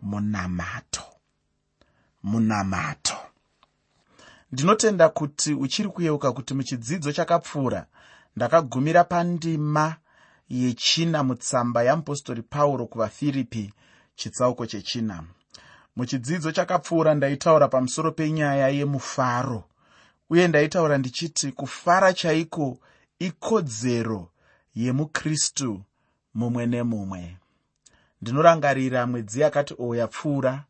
munamato. Munamato. Ndinotenda kuti uchiri kuyeuka kuti muchidzidzo chakapfuura ndakagumira pandima yechina mutsamba yamupostori pauro kuvafiripi chitsauko chechina. Muchidzidzo chakapfuura ndaitaura pamusoro penyaya yemufaro uye ndaitaura ndichiti kufara chaiko ikodzero yemukristu mumwe nemumwe ndinorangarira mwedzi yakati o yapfuura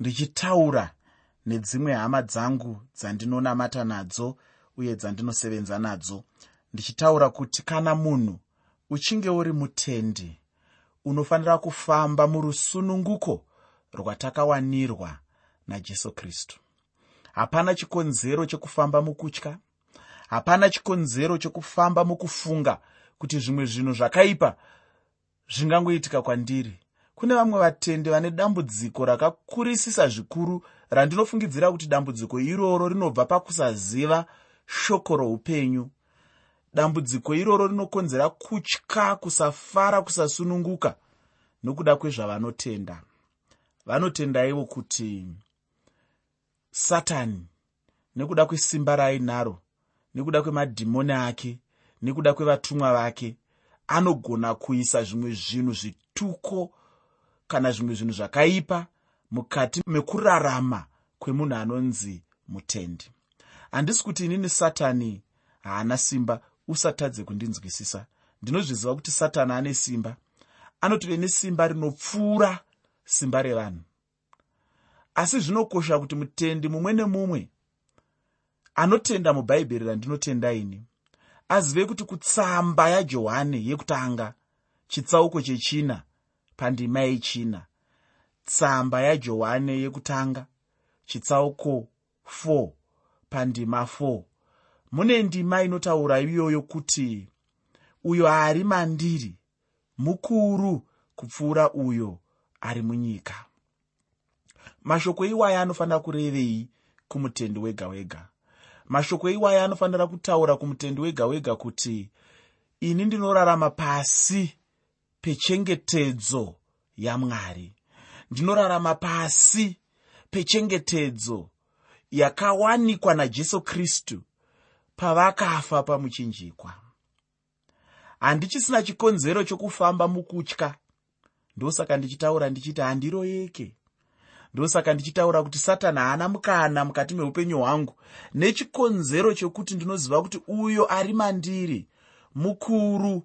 ndichitaura nedzimwe hama dzangu dzandinonamata nadzo uye dzandinosevenza nadzo. Ndichitaura kuti kana munhu uchinge uri mutendi unofanira kufamba murusununguko rwatakawanirwa najesu kristu. Hapana chikonzero chekufamba mukutya hapana chikonzero chekufamba mukufunga kuti zvimwe zvinhu zvakaipa zvingangoitika kwandiri kune vamwe vatendi vane dambudziko rakakurisisa zvikuru randinofungidzira kuti dambudziko iroro rinobva pakusaziva shoko roupenyu. Dambudziko iroro rinokonzera kutya kusafara kusasununguka nokuda kwezvavanotenda. Vanotenda ivo kuti satani nekuda kwesimba raainaro nekuda kwemadhimoni ake nekuda kwevatumwa vake anogona kuisa zvimwe zvinhu zvituko kana zvimwe zvinhu zvakaipa mukati mekurarama kwemunhu anonzi mutendi. Handisi kuti inini satani haana simba usatadze kundinzwisisa. Ndinozviziva kuti satani ane simba. Anotive nesimba rinopfuura simba revanhu. Asi zvinokosha kuti mutendi mumwe nemumwe anotenda mubhaibheri randinotenda ini azive kuti kutsamba yajohane yekutanga chitsauko chechina pandima yechina. Tsamba yajohane yekutanga chitsauko 4 pandima 4 mune ndima inotaura iyoyo kuti uyo ari mandiri mukuru kupfuura uyo ari munyika. Mashoko iwaya anofanira kurevei kumutendi wega wega. Mashoko iwaya anofanira kutaura kumutendi wega wega kuti ini ndinorarama pasi pechengetedzo yamwari. Ndinorarama pasi pechengetedzo yakawanikwa najesu kristu pavakafa pamuchinjikwa. Handichisina chikonzero chokufamba mukutya. Ndosaka ndichitaura ndichiti handiroyeke ndosaka ndichitaura kuti satani haana mukana mukati meupenyu hwangu. Nechikonzero chokuti ndinoziva kuti uyo ari mandiri mukuru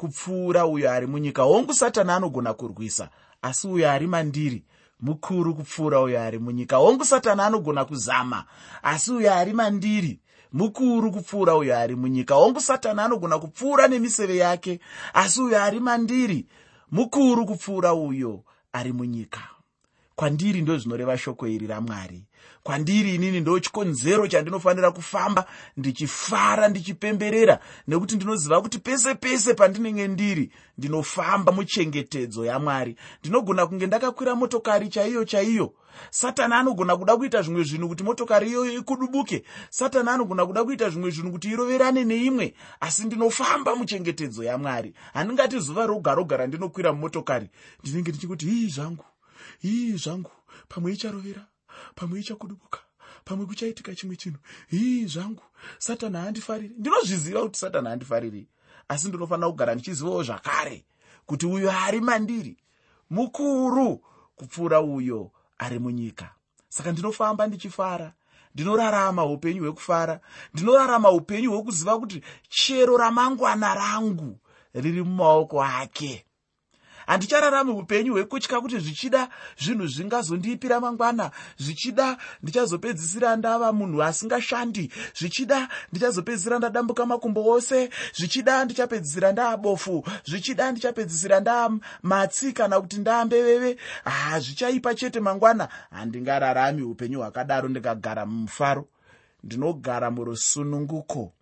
kupfuura uyo ari munyika hongu satani anogona kurwisa asi uyo ari mandiri mukuru kupfuura uyo ari munyika hongu satani anogona kuzama asi uyo ari mandiri mukuru kupfuura uyo ari munyika hongu satani anogona kupfuura nemiseve yake asi uyo ari mandiri mukuru kupfuura uyo ari munyika kwandiri ndo zvinoreva shoko iri ramwari. Kwandiri inini ndo chikonzero chandinofanira kufamba ndichifara ndichipemberera nekuti ndinoziva kuti pese pese pandinenge ndiri ndinofamba muchengetedzo yamwari. Ndinogona kunge ndakakwira motokari chaiyo chaiyo. Satani anogona kuda kuita zvimwe zvinhu kuti motokari iyoyo ikudubuke. Satani anogona kuda kuita zvimwe zvinhu kuti iroverane neimwe asi ndinofamba muchengetedzo yamwari. Handingati zuva roga roga randinokwira mumotokari ndinenge ndichikuti ii zvangu ii zvangu. Pamwe icharovera pamwe ichakudubuka pamwe kuchaitika chimwe chinhu. Ii zvangu. Satani haandifariri. Ndinozviziva kuti satani haandifariri asi ndinofanira kugara ndichizivawo zvakare kuti uyo ari mandiri mukuru kupfuura uyo ari munyika. Saka ndinofamba ndichifara ndinorarama upenyu hwekufara ndinorarama upenyu hwekuziva kuti chero ramangwana rangu riri mumaoko ake handichararami upenyu hwekutya kuti zvichida zvinhu zvingazondiipira mangwana. Zvichida ndichazopedzisira ndava munhu asingashandi. Zvichida ndichazopedzisira ndadambuka makumbo ose. Zvichida ndichapedzisira ndaabofu zvichida ndichapedzisira ndaa matsi kana kuti ndaambeveve ha zvichaipa chete mangwana. Handingararami upenyu hwakadaro ndikagara mumufaro ndinogara murusununguko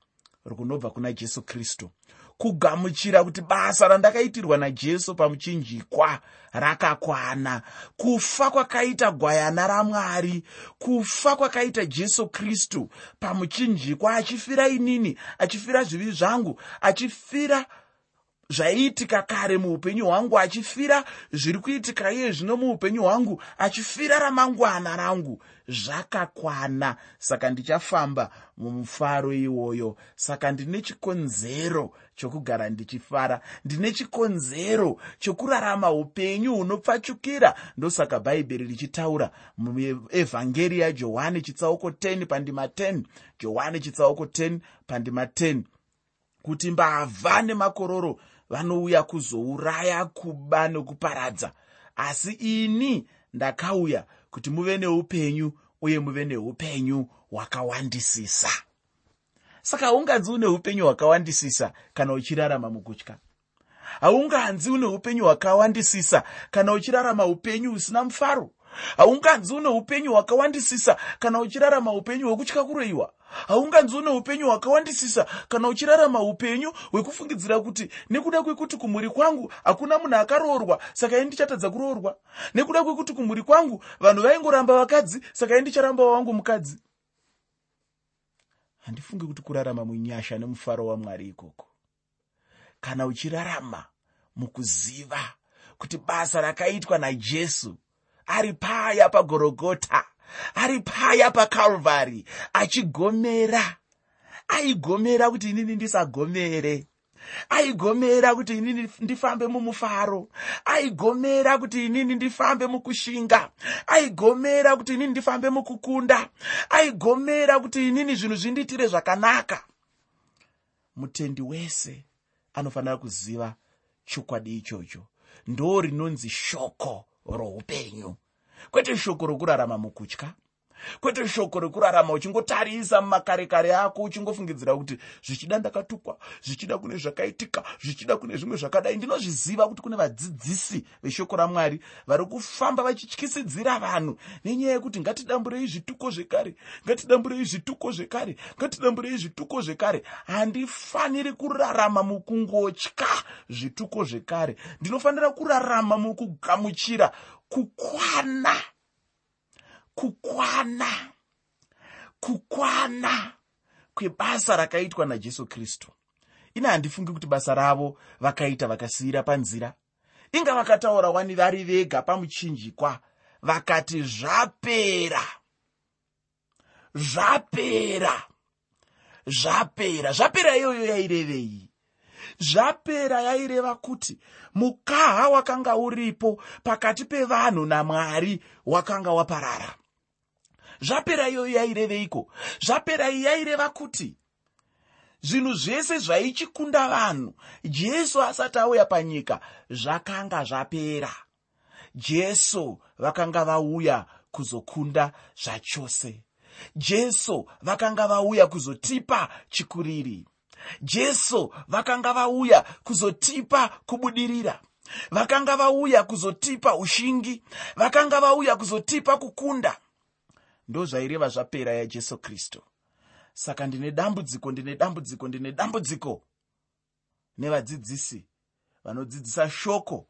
runobva kuna jesu kristu kugamuchira kuti basa randakaitirwa najesu pamuchinjikwa rakakwana. Kufa kwakaita gwayana ramwari kufa kwakaita jesu kristu pamuchinjikwa achifira inini achifira zvivi zvangu achifira zvaiitika kare muupenyu hwangu achifira zviri kuitika iye zvino muupenyu hwangu achifira ramangwana rangu. Zvakakwana. Saka ndichafamba mumufaro iwoyo. Saka ndine chikonzero chokugara ndichifara. Ndine chikonzero chokurarama upenyu hunopfachukira. Ndosaka bhaibheri richitaura muevhangeri yajohani chitsauko 10 pandima 10 johani chitsauko 10 pandima 10 kuti mbavha nemakororo vanouya kuzouraya kuba nokuparadza asi ini ndakauya kuti muve neupenyu uye muve neupenyu hwakawandisisa. Saka haunganzi une upenyu hwakawandisisa kana uchirarama mukutya? Haunganzi une upenyu hwakawandisisa kana uchirarama upenyu husina mufaro? Haunganzi une upenyu hwakawandisisa kana uchirarama upenyu hwekutya kuroyiwa haunganzi une upenyu hwakawandisisa kana uchirarama upenyu hwekufungidzira kuti nekuda kwekuti kumhuri kwangu hakuna munhu akaroorwa saka ini ndichatadza kuroorwa? Nekuda kwekuti kumhuri kwangu vanhu vaingoramba vakadzi saka ini ndicharamba wangu mukadzi? Handifungi kuti kurarama munyasha nemufaro wamwari ikoko. Kana uchirarama mukuziva kuti basa rakaitwa najesu ari paya pagorogota ari paya pakarvhary achigomera. Aigomera kuti inini ndisagomere. Aigomera kuti inini ndifambe mumufaro. Aigomera kuti inini ndifambe mukushinga. Aigomera kuti inini ndifambe mukukunda. Aigomera kuti inini zvinhu zvindiitire zvakanaka. Mutendi wese anofanira kuziva chokwadi ichocho. Ndo rinonzi shoko roupenyu kwete shoko rokurarama mukutya. Kwete shoko rekurarama uchingotarisa mumakare kare ako uchingofungidzira kuti zvichida ndakatukwa zvichida kune zvakaitika zvichida kune zvimwe zvakadai. Ndinozviziva kuti kune vadzidzisi veshoko ramwari vari kufamba vachityisidzira vanhu nenyaya yekuti ngatidamburei zvituko zvekare ngatidamburei zvituko zvekare ngatidamburei zvituko zvekare. Handifaniri kurarama mukungotya zvituko zvekare. Ndinofanira kurarama mukugamuchira kukwana kukwana kukwana kwebasa rakaitwa najesu kristu. Ine handifungi kuti basa ravo vakaita vakasiyira panzira. Inga vakataura wani vari vega pamuchinjikwa vakati zvapera. Zvapera. Zvapera. Zvapera iyoyo yairevei zvapera yaireva kuti mukaha wakanga uripo pakati pevanhu namwari wakanga waparara. Zvapera iyoyo yaireveiko? Zvapera iyi yaireva kuti zvinhu zvese zvaichikunda vanhu jesu asati auya panyika zvakanga zvapera. Jesu vakanga vauya kuzokunda zvachose. Jesu vakanga vauya kuzotipa chikuriri jesu vakanga vauya kuzotipa kubudirira. Vakanga vauya kuzotipa ushingi. Vakanga vauya kuzotipa kukunda. Ndozvaireva zvapera yajesu kristu. Saka ndine dambudziko ndine dambudziko ndine dambudziko. Nevadzidzisi vanodzidzisa shoko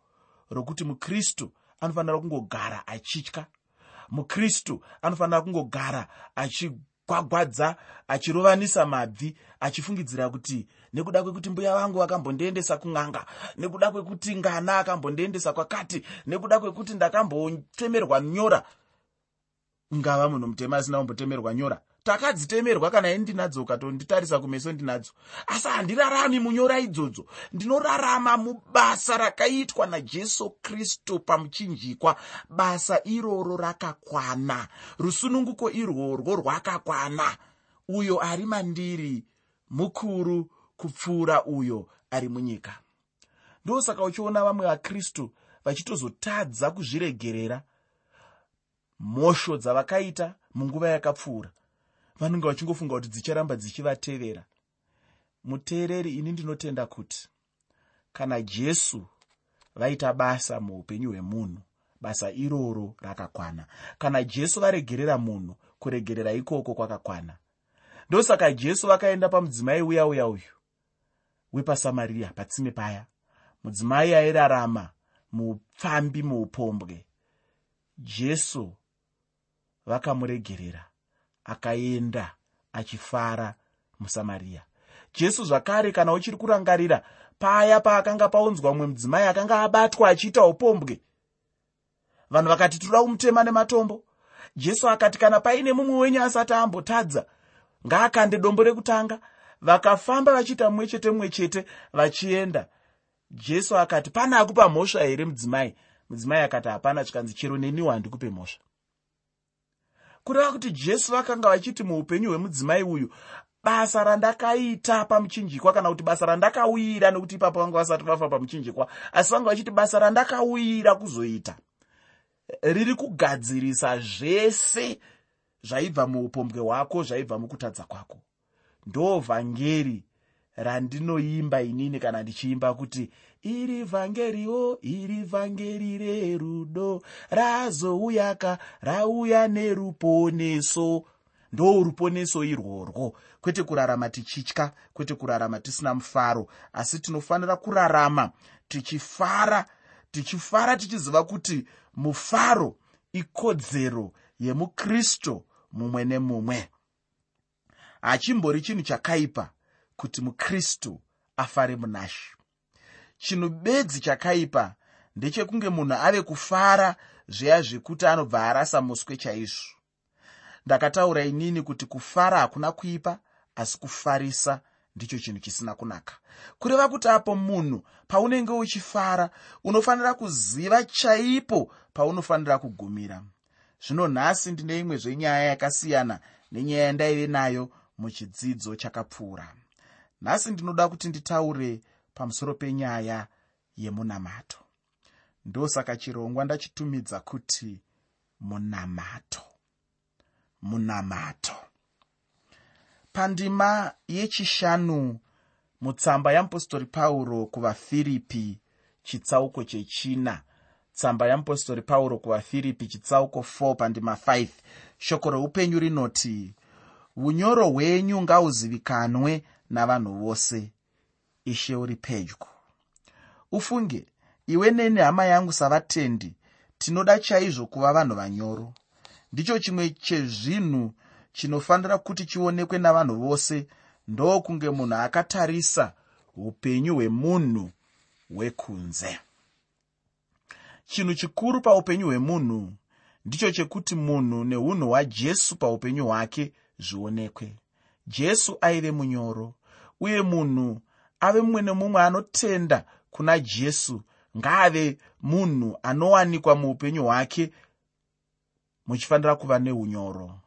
rokuti mukristu anofanira kungogara achitya. Mukristu anofanira kungogara achigwagwadza achirovanisa mabvi achifungidzira kuti nekuda kwekuti mbuya vangu vakambondiendesa kun'anga nekuda kwekuti ngana akambondiendesa kwakati nekuda kwekuti ndakambotemerwa nyora ungava munhu mutema asina kumbotemerwa nyora takadzitemerwa kana ini ndinadzo ukatonditarisa kumeso ndinadzo asi handirarami munyora idzodzo. Ndinorarama mubasa rakaitwa najesu kristu pamuchinjikwa. Basa iroro rakakwana. Rusununguko irworwo rwakakwana. Uyo ari mandiri mukuru kupfuura uyo ari munyika. Ndosaka uchiona vamwe vakristu vachitozotadza kuzviregerera. Mhosho dzavakaita munguva yakapfuura vanonge vachingofunga kuti dzicharamba dzichivatevera. Muteereri ini ndinotenda kuti kana jesu vaita basa muupenyu hwemunhu basa iroro rakakwana. Kana jesu varegerera munhu kuregerera ikoko kwakakwana. Ndosaka jesu vakaenda pamudzimai uya uya uyu wepasamariya patsime paya. Mudzimai airarama muupfambi muupombwe. Jesu vakamuregerera akaenda achifara musamariya jesu zvakare kana uchiri kurangarira paya paakanga paunzwa mumwe mudzimai akanga abatwa achiita upombwe vanhu vakati toda kumutema nematombo. Jesu akati kana paine mumwe wenyu asati ambotadza ngaakande dombo rekutanga. Vakafamba vachiita mumwe chete mumwe chete vachienda. Jesu akati pana akupa mhosva here mudzimai? Mudzimai akati hapana chikanzi chero neniwo handikupe mhosva kureva kuti jesu vakanga vachiti muupenyu hwemudzimai uyu basa randakaita pamuchinjikwa kana kuti basa randakauyira nekuti ipapo vanga vasati vafa pamuchinjikwa. Asi vanga vachiti basa randakauyira kuzoita. Riri kugadzirisa zvese zvaibva muupombwe hwako zvaibva mukutadza kwako. Ndo vhangeri randinoimba inini kana ndichiimba kuti iri vhangeriwo iri vhangeri rerudo razouyaka rauya neruponeso. Ndo ruponeso irworwo. Kwete kurarama tichitya kwete kurarama tisina mufaro. Asi tinofanira kurarama tichifara tichifara tichiziva kuti mufaro ikodzero yemukristu mumwe nemumwe. Hachimbori chinhu chakaipa kuti mukristu afare munashi chinhu bedzi chakaipa ndechekunge munhu ave kufara zveya zvekuti anobva arasa muswe chaizvo. Ndakataura inini kuti kufara hakuna kuipa asi kufarisa ndicho chinhu chisina kunaka. Kureva kuti apo munhu paunenge uchifara unofanira kuziva chaipo paunofanira kugumira. Zvino nhasi ndine imwe zvenyaya yakasiyana nenyaya yandaive nayo muchidzidzo chakapfuura. Nhasi ndinoda kuti nditaure pamusoro penyaya yemunamato. Ndosaka chirongwa ndachitumidza kuti munamato. Munamato. Pandima yechishanu mutsamba yamupostori pauro kuvafiripi chitsauko chechina. Tsamba yamupostori pauro kuvafiripi chitsauko 4 pandima 5 shoko reupenyu rinoti unyoro hwenyu ngauzivikanwe navanhu vose ishe uri pedyo. Ufunge iwe neni hama yangu savatendi tinoda chaizvo kuva vanhu vanyoro. Ndicho chimwe chezvinhu chinofanira kuti chionekwe navanhu vose ndokunge munhu akatarisa upenyu hwemunhu hwekunze chinhu chikuru paupenyu hwemunhu ndicho chekuti munhu neunhu hwajesu paupenyu hwake zvionekwe. Jesu aive munyoro uye munhu ave mumwe nemumwe anotenda kuna jesu. Ngaave munhu anowanikwa muupenyu hwake muchifanira kuva neunyoro.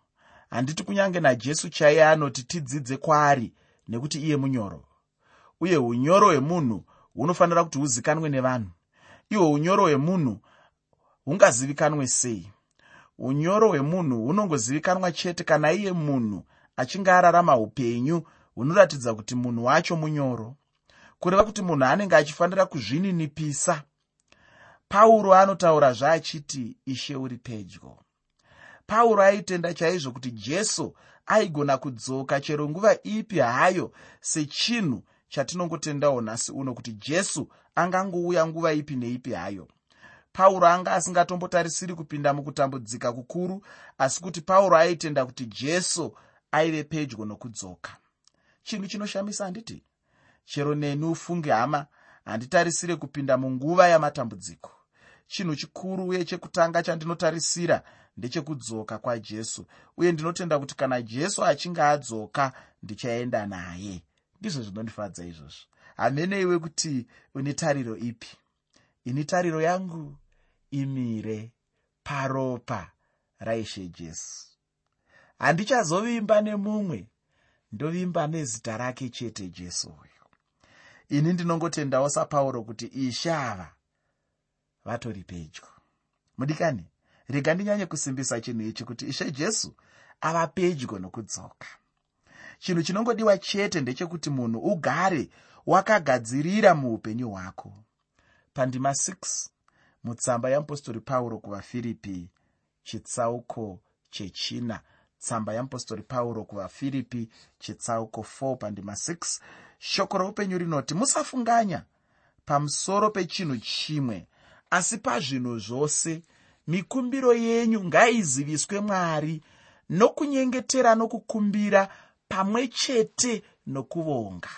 Handiti kunyange najesu chaiye anoti tidzidze kwaari nekuti iye munyoro. Uye unyoro hwemunhu hunofanira kuti huzikanwe nevanhu. Ihwo unyoro hwemunhu hungazivikanwe sei? Unyoro hwemunhu hunongozivikanwa chete kana iye munhu achinge ararama upenyu hunoratidza kuti munhu wacho munyoro kureva kuti munhu anenge achifanira kuzvininipisa. Pauro anotaura zvaachiti ishe uri pedyo. Pauro aitenda chaizvo kuti jesu aigona kudzoka chero nguva ipi hayo sechinhu chatinongotendawo nhasi uno kuti jesu angangouya nguva ipi neipi hayo. Pauro anga asingatombotarisiri kupinda mukutambudzika kukuru asi kuti pauro aitenda kuti jesu aive pedyo nokudzoka. Chinhu chinoshamisa handiti chero neni ufunge hama handitarisire kupinda munguva yamatambudziko. Chinhu chikuru uye chekutanga chandinotarisira ndechekudzoka kwajesu uye ndinotenda kuti kana jesu achinge adzoka ndichaenda naye. Ndizvo zvinondifadza izvozvo. Hameneiwe kuti une tariro ipi? Ini tariro yangu imire paropa raishe jesu. Handichazovimba nemumwe ndovimba nezita rake chete jesu uyu ini ndinongotendawo sapauro kuti ishe ava vatori pedyo. Mudikani rega ndinyanye kusimbisa chinhu ichi kuti ishe jesu ava pedyo nokudzoka. Chinhu chinongodiwa chete ndechekuti munhu ugare wakagadzirira muupenyu hwako. Pandima 6 mutsamba yamupostori pauro kuvafiripi chitsauko chechina. Tsamba yamupostori pauro kuvafiripi chitsauko 4 pandima 6 shoko roupenyu rinoti musafunganya pamusoro pechinhu chimwe asi pazvinhu zvose mikumbiro yenyu ngaiziviswe mwari nokunyengetera nokukumbira pamwe chete nokuvonga.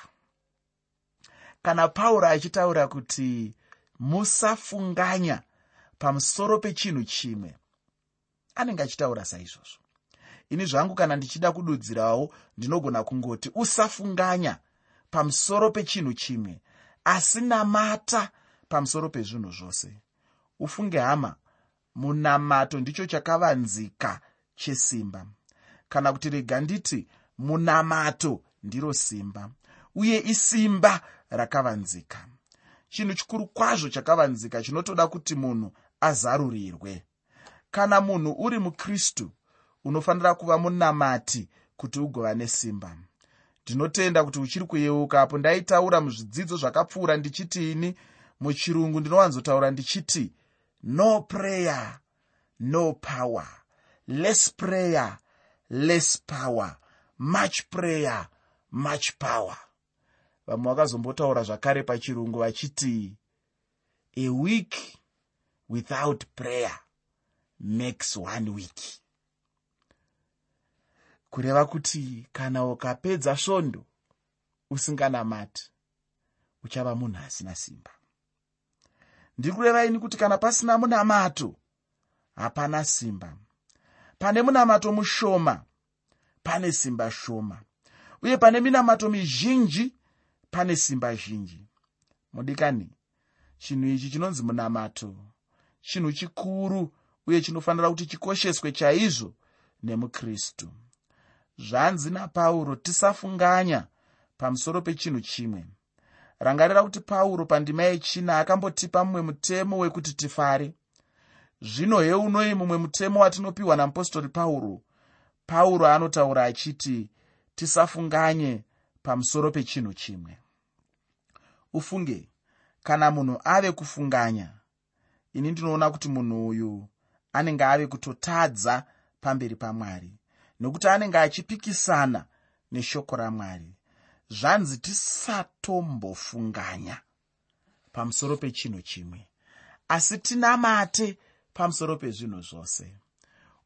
Kana pauro achitaura kuti musafunganya pamusoro pechinhu chimwe anenge achitaura saizvozvo. Ini zvangu kana ndichida kududzirawo ndinogona kungoti usafunganya pamusoro pechinhu chimwe asi namata pamusoro pezvinhu zvose. Ufunge hama munamato ndicho chakavanzika chesimba. Kana kuti rega nditi munamato ndiro simba uye isimba rakavanzika. Chinhu chikuru kwazvo chakavanzika chinotoda kuti munhu azarurirwe. Kana munhu uri mukristu unofanira kuva munamati kuti ugova nesimba ndinotenda kuti uchiri kuyeuka apo ndaitaura muzvidzidzo zvakapfuura ndichitiini muchirungu ndinowanzotaura ndichiti no prayer no power. Less prayer less power. Much prayer much power. Vamwe vakazombotaura zvakare pachirungu vachiti a week without prayer makes one week kureva kuti kana ukapedza svondo usinganamati uchava munhu asina simba. Ndiri kureva ini kuti kana pasina munamato hapana simba. Pane munamato mushoma pane simba shoma. Uye pane minamato mizhinji pane simba zhinji. Mudikani chinhu ichi chinonzi munamato chinhu chikuru uye chinofanira kuti chikosheswe chaizvo nemukristu zvanzi napauro tisafunganya pamusoro pechinhu chimwe. Rangarira kuti pauro pandima yechina akambotipa mumwe mutemo wekuti tifare. Zvino heunoi mumwe mutemo watinopiwa namupostori pauro pauro anotaura achiti tisafunganye pamusoro pechinhu chimwe. Ufunge kana munhu ave kufunganya ini ndinoona kuti munhu uyu anenge ave kutotadza pamberi pamwari nokuti anenge achipikisana neshoko ramwari. Zvanzi tisatombofunganya pamusoro pechinhu chimwe asi tinamate pamusoro pezvinhu zvose.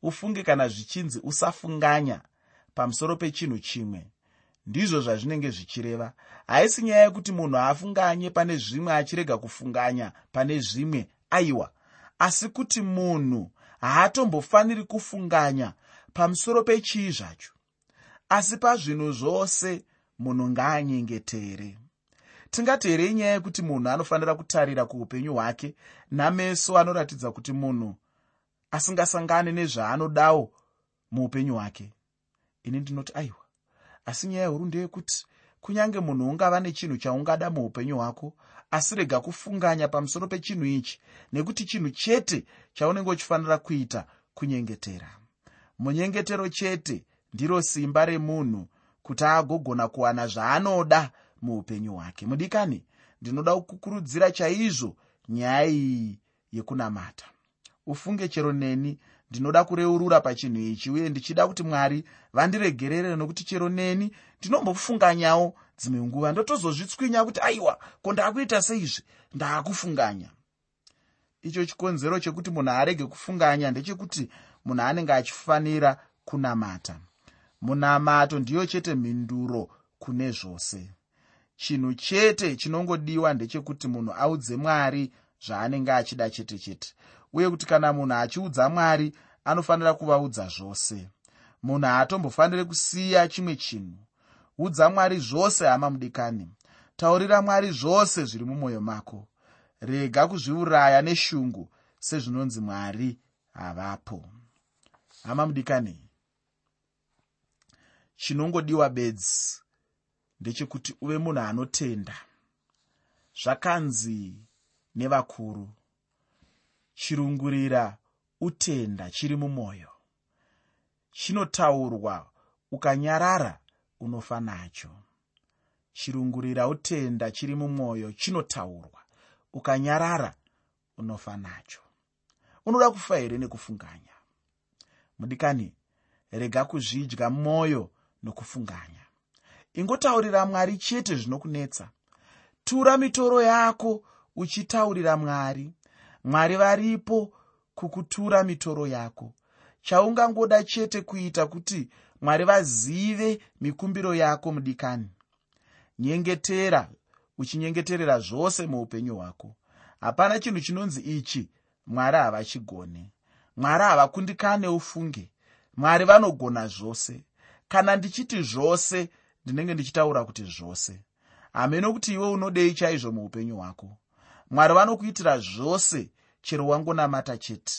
Ufunge kana zvichinzi usafunganya pamusoro pechinhu chimwe ndizvo zvazvinenge zvichireva. Haisi nyaya yekuti munhu afunganye pane zvimwe achirega kufunganya pane zvimwe aiwa. Asi kuti munhu haatombofaniri kufunganya pamusoro pechii zvacho? Asi pazvinhu zvose munhu ngaanyengetere. Tingati here inyaya yekuti munhu anofanira kutarira kuupenyu hwake nameso anoratidza kuti munhu asingasangane nezvaanodawo muupenyu hwake. Ini ndinoti aiwa asi nyaya huru ndeyekuti kunyange munhu ungava nechinhu chaungada muupenyu hwako asi rega kufunganya pamusoro pechinhu ichi nekuti chinhu chete chaunenge uchifanira kuita kunyengetera munyengetero chete ndiro simba remunhu kuti agogona kuwana zvaanoda muupenyu hwake. Mudikani ndinoda kukurudzira chaizvo nyaya iyi yekunamata. Ufunge chero neni ndinoda kureurura pachinhu ichi uye ndichida kuti mwari vandiregerere nokuti chero neni ndinombofunganyawo dzimwe nguva. Ndotozozvitswinya kuti aiwa ko ndaakuita seizvi? Ndaakufunganya icho chikonzero chekuti munhu arege kufunganya ndechekuti munhu anenge achifanira kunamata. Munamato ndiyo chete mhinduro kune zvose. Chinhu chete chinongodiwa ndechekuti munhu audze mwari zvaanenge achida chete chete uye kuti kana munhu achiudza mwari anofanira kuvaudza zvose. Munhu haatombofaniri kusiya chimwe chinhu. Udza mwari zvose hama mudikani. Taurira mwari zvose zviri mumwoyo mako. Rega kuzviuraya neshungu sezvinonzi mwari havapo hama mudikani chinongodiwa bedzi ndechekuti uve munhu anotenda. Zvakanzi nevakuru chirungurira utenda chiri mumwoyo chinotaurwa ukanyarara unofa nacho. Chirungurira utenda chiri mumwoyo chinotaurwa ukanyarara unofa nacho. Unoda kufa here nekufunganya mudikani rega kuzvidya mwoyo nokufunganya. Ingotaurira mwari chete zvinokunetsa. Tura mitoro yako uchitaurira mwari. Mwari varipo kukutura mitoro yako. Chaungangoda chete kuita kuti mwari vazive mikumbiro yako mudikani. Nyengetera uchinyengeterera zvose muupenyu hwako. Hapana chinhu chinonzi ichi mwari havachigone mwari havakundikane ufunge. Mwari vanogona zvose. Kana ndichiti zvose ndinenge ndichitaura kuti zvose. Hameno kuti iwe unodei chaizvo muupenyu hwako. Mwari vanokuitira zvose chero wangonamata chete.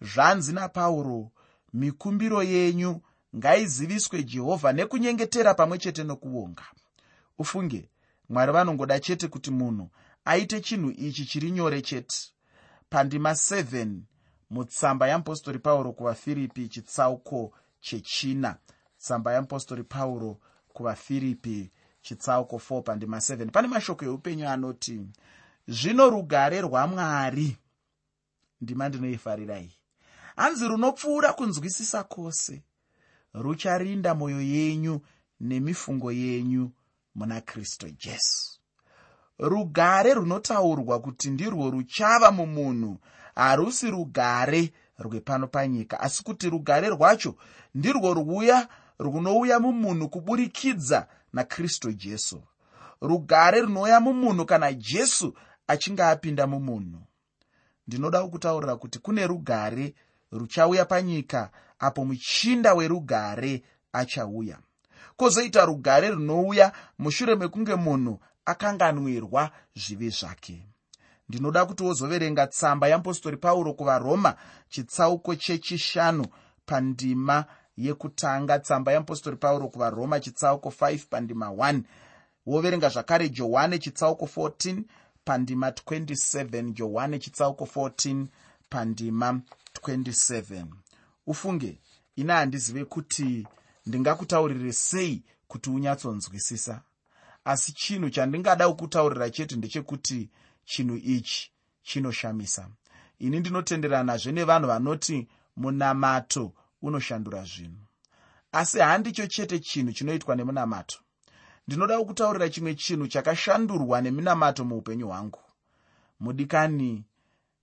Zvanzi napauro mikumbiro yenyu ngaiziviswe jehovha nekunyengetera pamwe chete nokuvonga ufunge mwari vanongoda chete kuti munhu aite chinhu ichi chiri nyore chete. Pandima 7 mutsamba yeapostori pauro kuvafiripi chitsauko chechina. Tsamba yeapostori pauro kuvafiripi chitsauko 4 pandima 7 pane mashoko eupenyu anoti zvino rugare rwamwari. Ndima ndinoifarirai hanzi runopfuura kunzwisisa kwose rucharinda mwoyo yenyu nemifungo yenyu muna kristu jesu. Rugare runotaurwa kuti ndirwo ruchava mumunhu harusi rugare rwepano panyika asi kuti rugare rwacho ndirwo rwuya runouya mumunhu kuburikidza nakristu jesu. Rugare runouya mumunhu kana jesu achinge apinda mumunhu. Ndinoda kukutaurira kuti kune rugare ruchauya panyika apo muchinda werugare achauya. Kwozoita rugare runouya mushure mekunge munhu akanganwirwa zvivi zvake ndinoda kuti wozoverenga tsamba yeapostori pauro kuvaroma chitsauko chechishanu pandima yekutanga. Tsamba yeapostori pauro kuvaroma chitsauko 5 pandima 1 woverenga zvakare johani chitsauko 14 pandima 27 johani chitsauko 14 pandima 27 ufunge ina handizive kuti ndingakutaurire sei kuti unyatsonzwisisa. Asi chinhu chandingada kukutaurira chete ndechekuti chinhu ichi chinoshamisa. Ini ndinotenderanazve nevanhu vanoti munamato unoshandura zvinhu. Asi handicho chete chinhu chinoitwa nemunamato. Ndinoda kukutaurira chimwe chinhu chakashandurwa neminamato muupenyu hwangu. Mudikani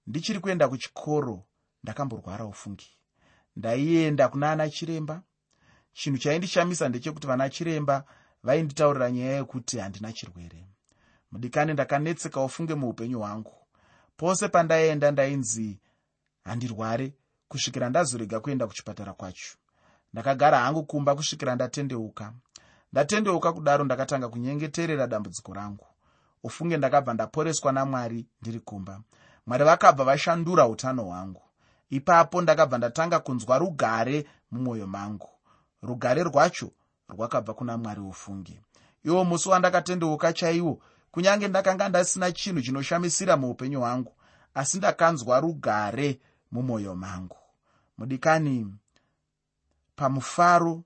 ndichiri kuenda kuchikoro ndakamborwara ufungi. Ndaienda kuna ana chiremba. Chinhu chaindishamisa ndechekuti vana chiremba vainditaurira nyaya yekuti handina chirwere mudikani ndakanetseka ufunge muupenyu hwangu. Pose pandaienda ndainzi handirware kusvikira ndazorega kuenda kuchipatara kwacho. Ndakagara hangu kumba kusvikira ndatendeuka. Ndatendeuka kudaro ndakatanga kunyengeterera dambudziko rangu. Ufunge ndakabva ndaporeswa namwari ndiri kumba. Mwari vakabva vashandura utano hwangu. Ipapo ndakabva ndatanga kunzwa rugare mumwoyo mangu. Rugare rwacho rwakabva kuna mwari ufunge iwo musi wandakatendeuka chaiwo kunyange ndakanga ndasina chinhu chinoshamisira muupenyu hwangu asi ndakanzwa rugare mumwoyo mangu. Mudikani pamufaro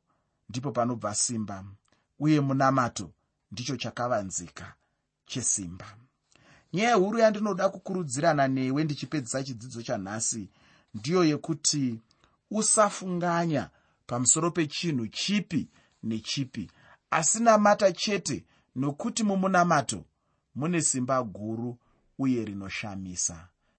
ndipo panobva simba uye munamato ndicho chakavanzika chesimba. Nyaya huru yandinoda kukurudzirana newe ndichipedzisa chidzidzo chanhasi ndiyo yekuti usafunganya pamusoro pechinhu chipi nechipi. Asi namata chete nokuti mumunamato mune simba guru uye rinoshamisa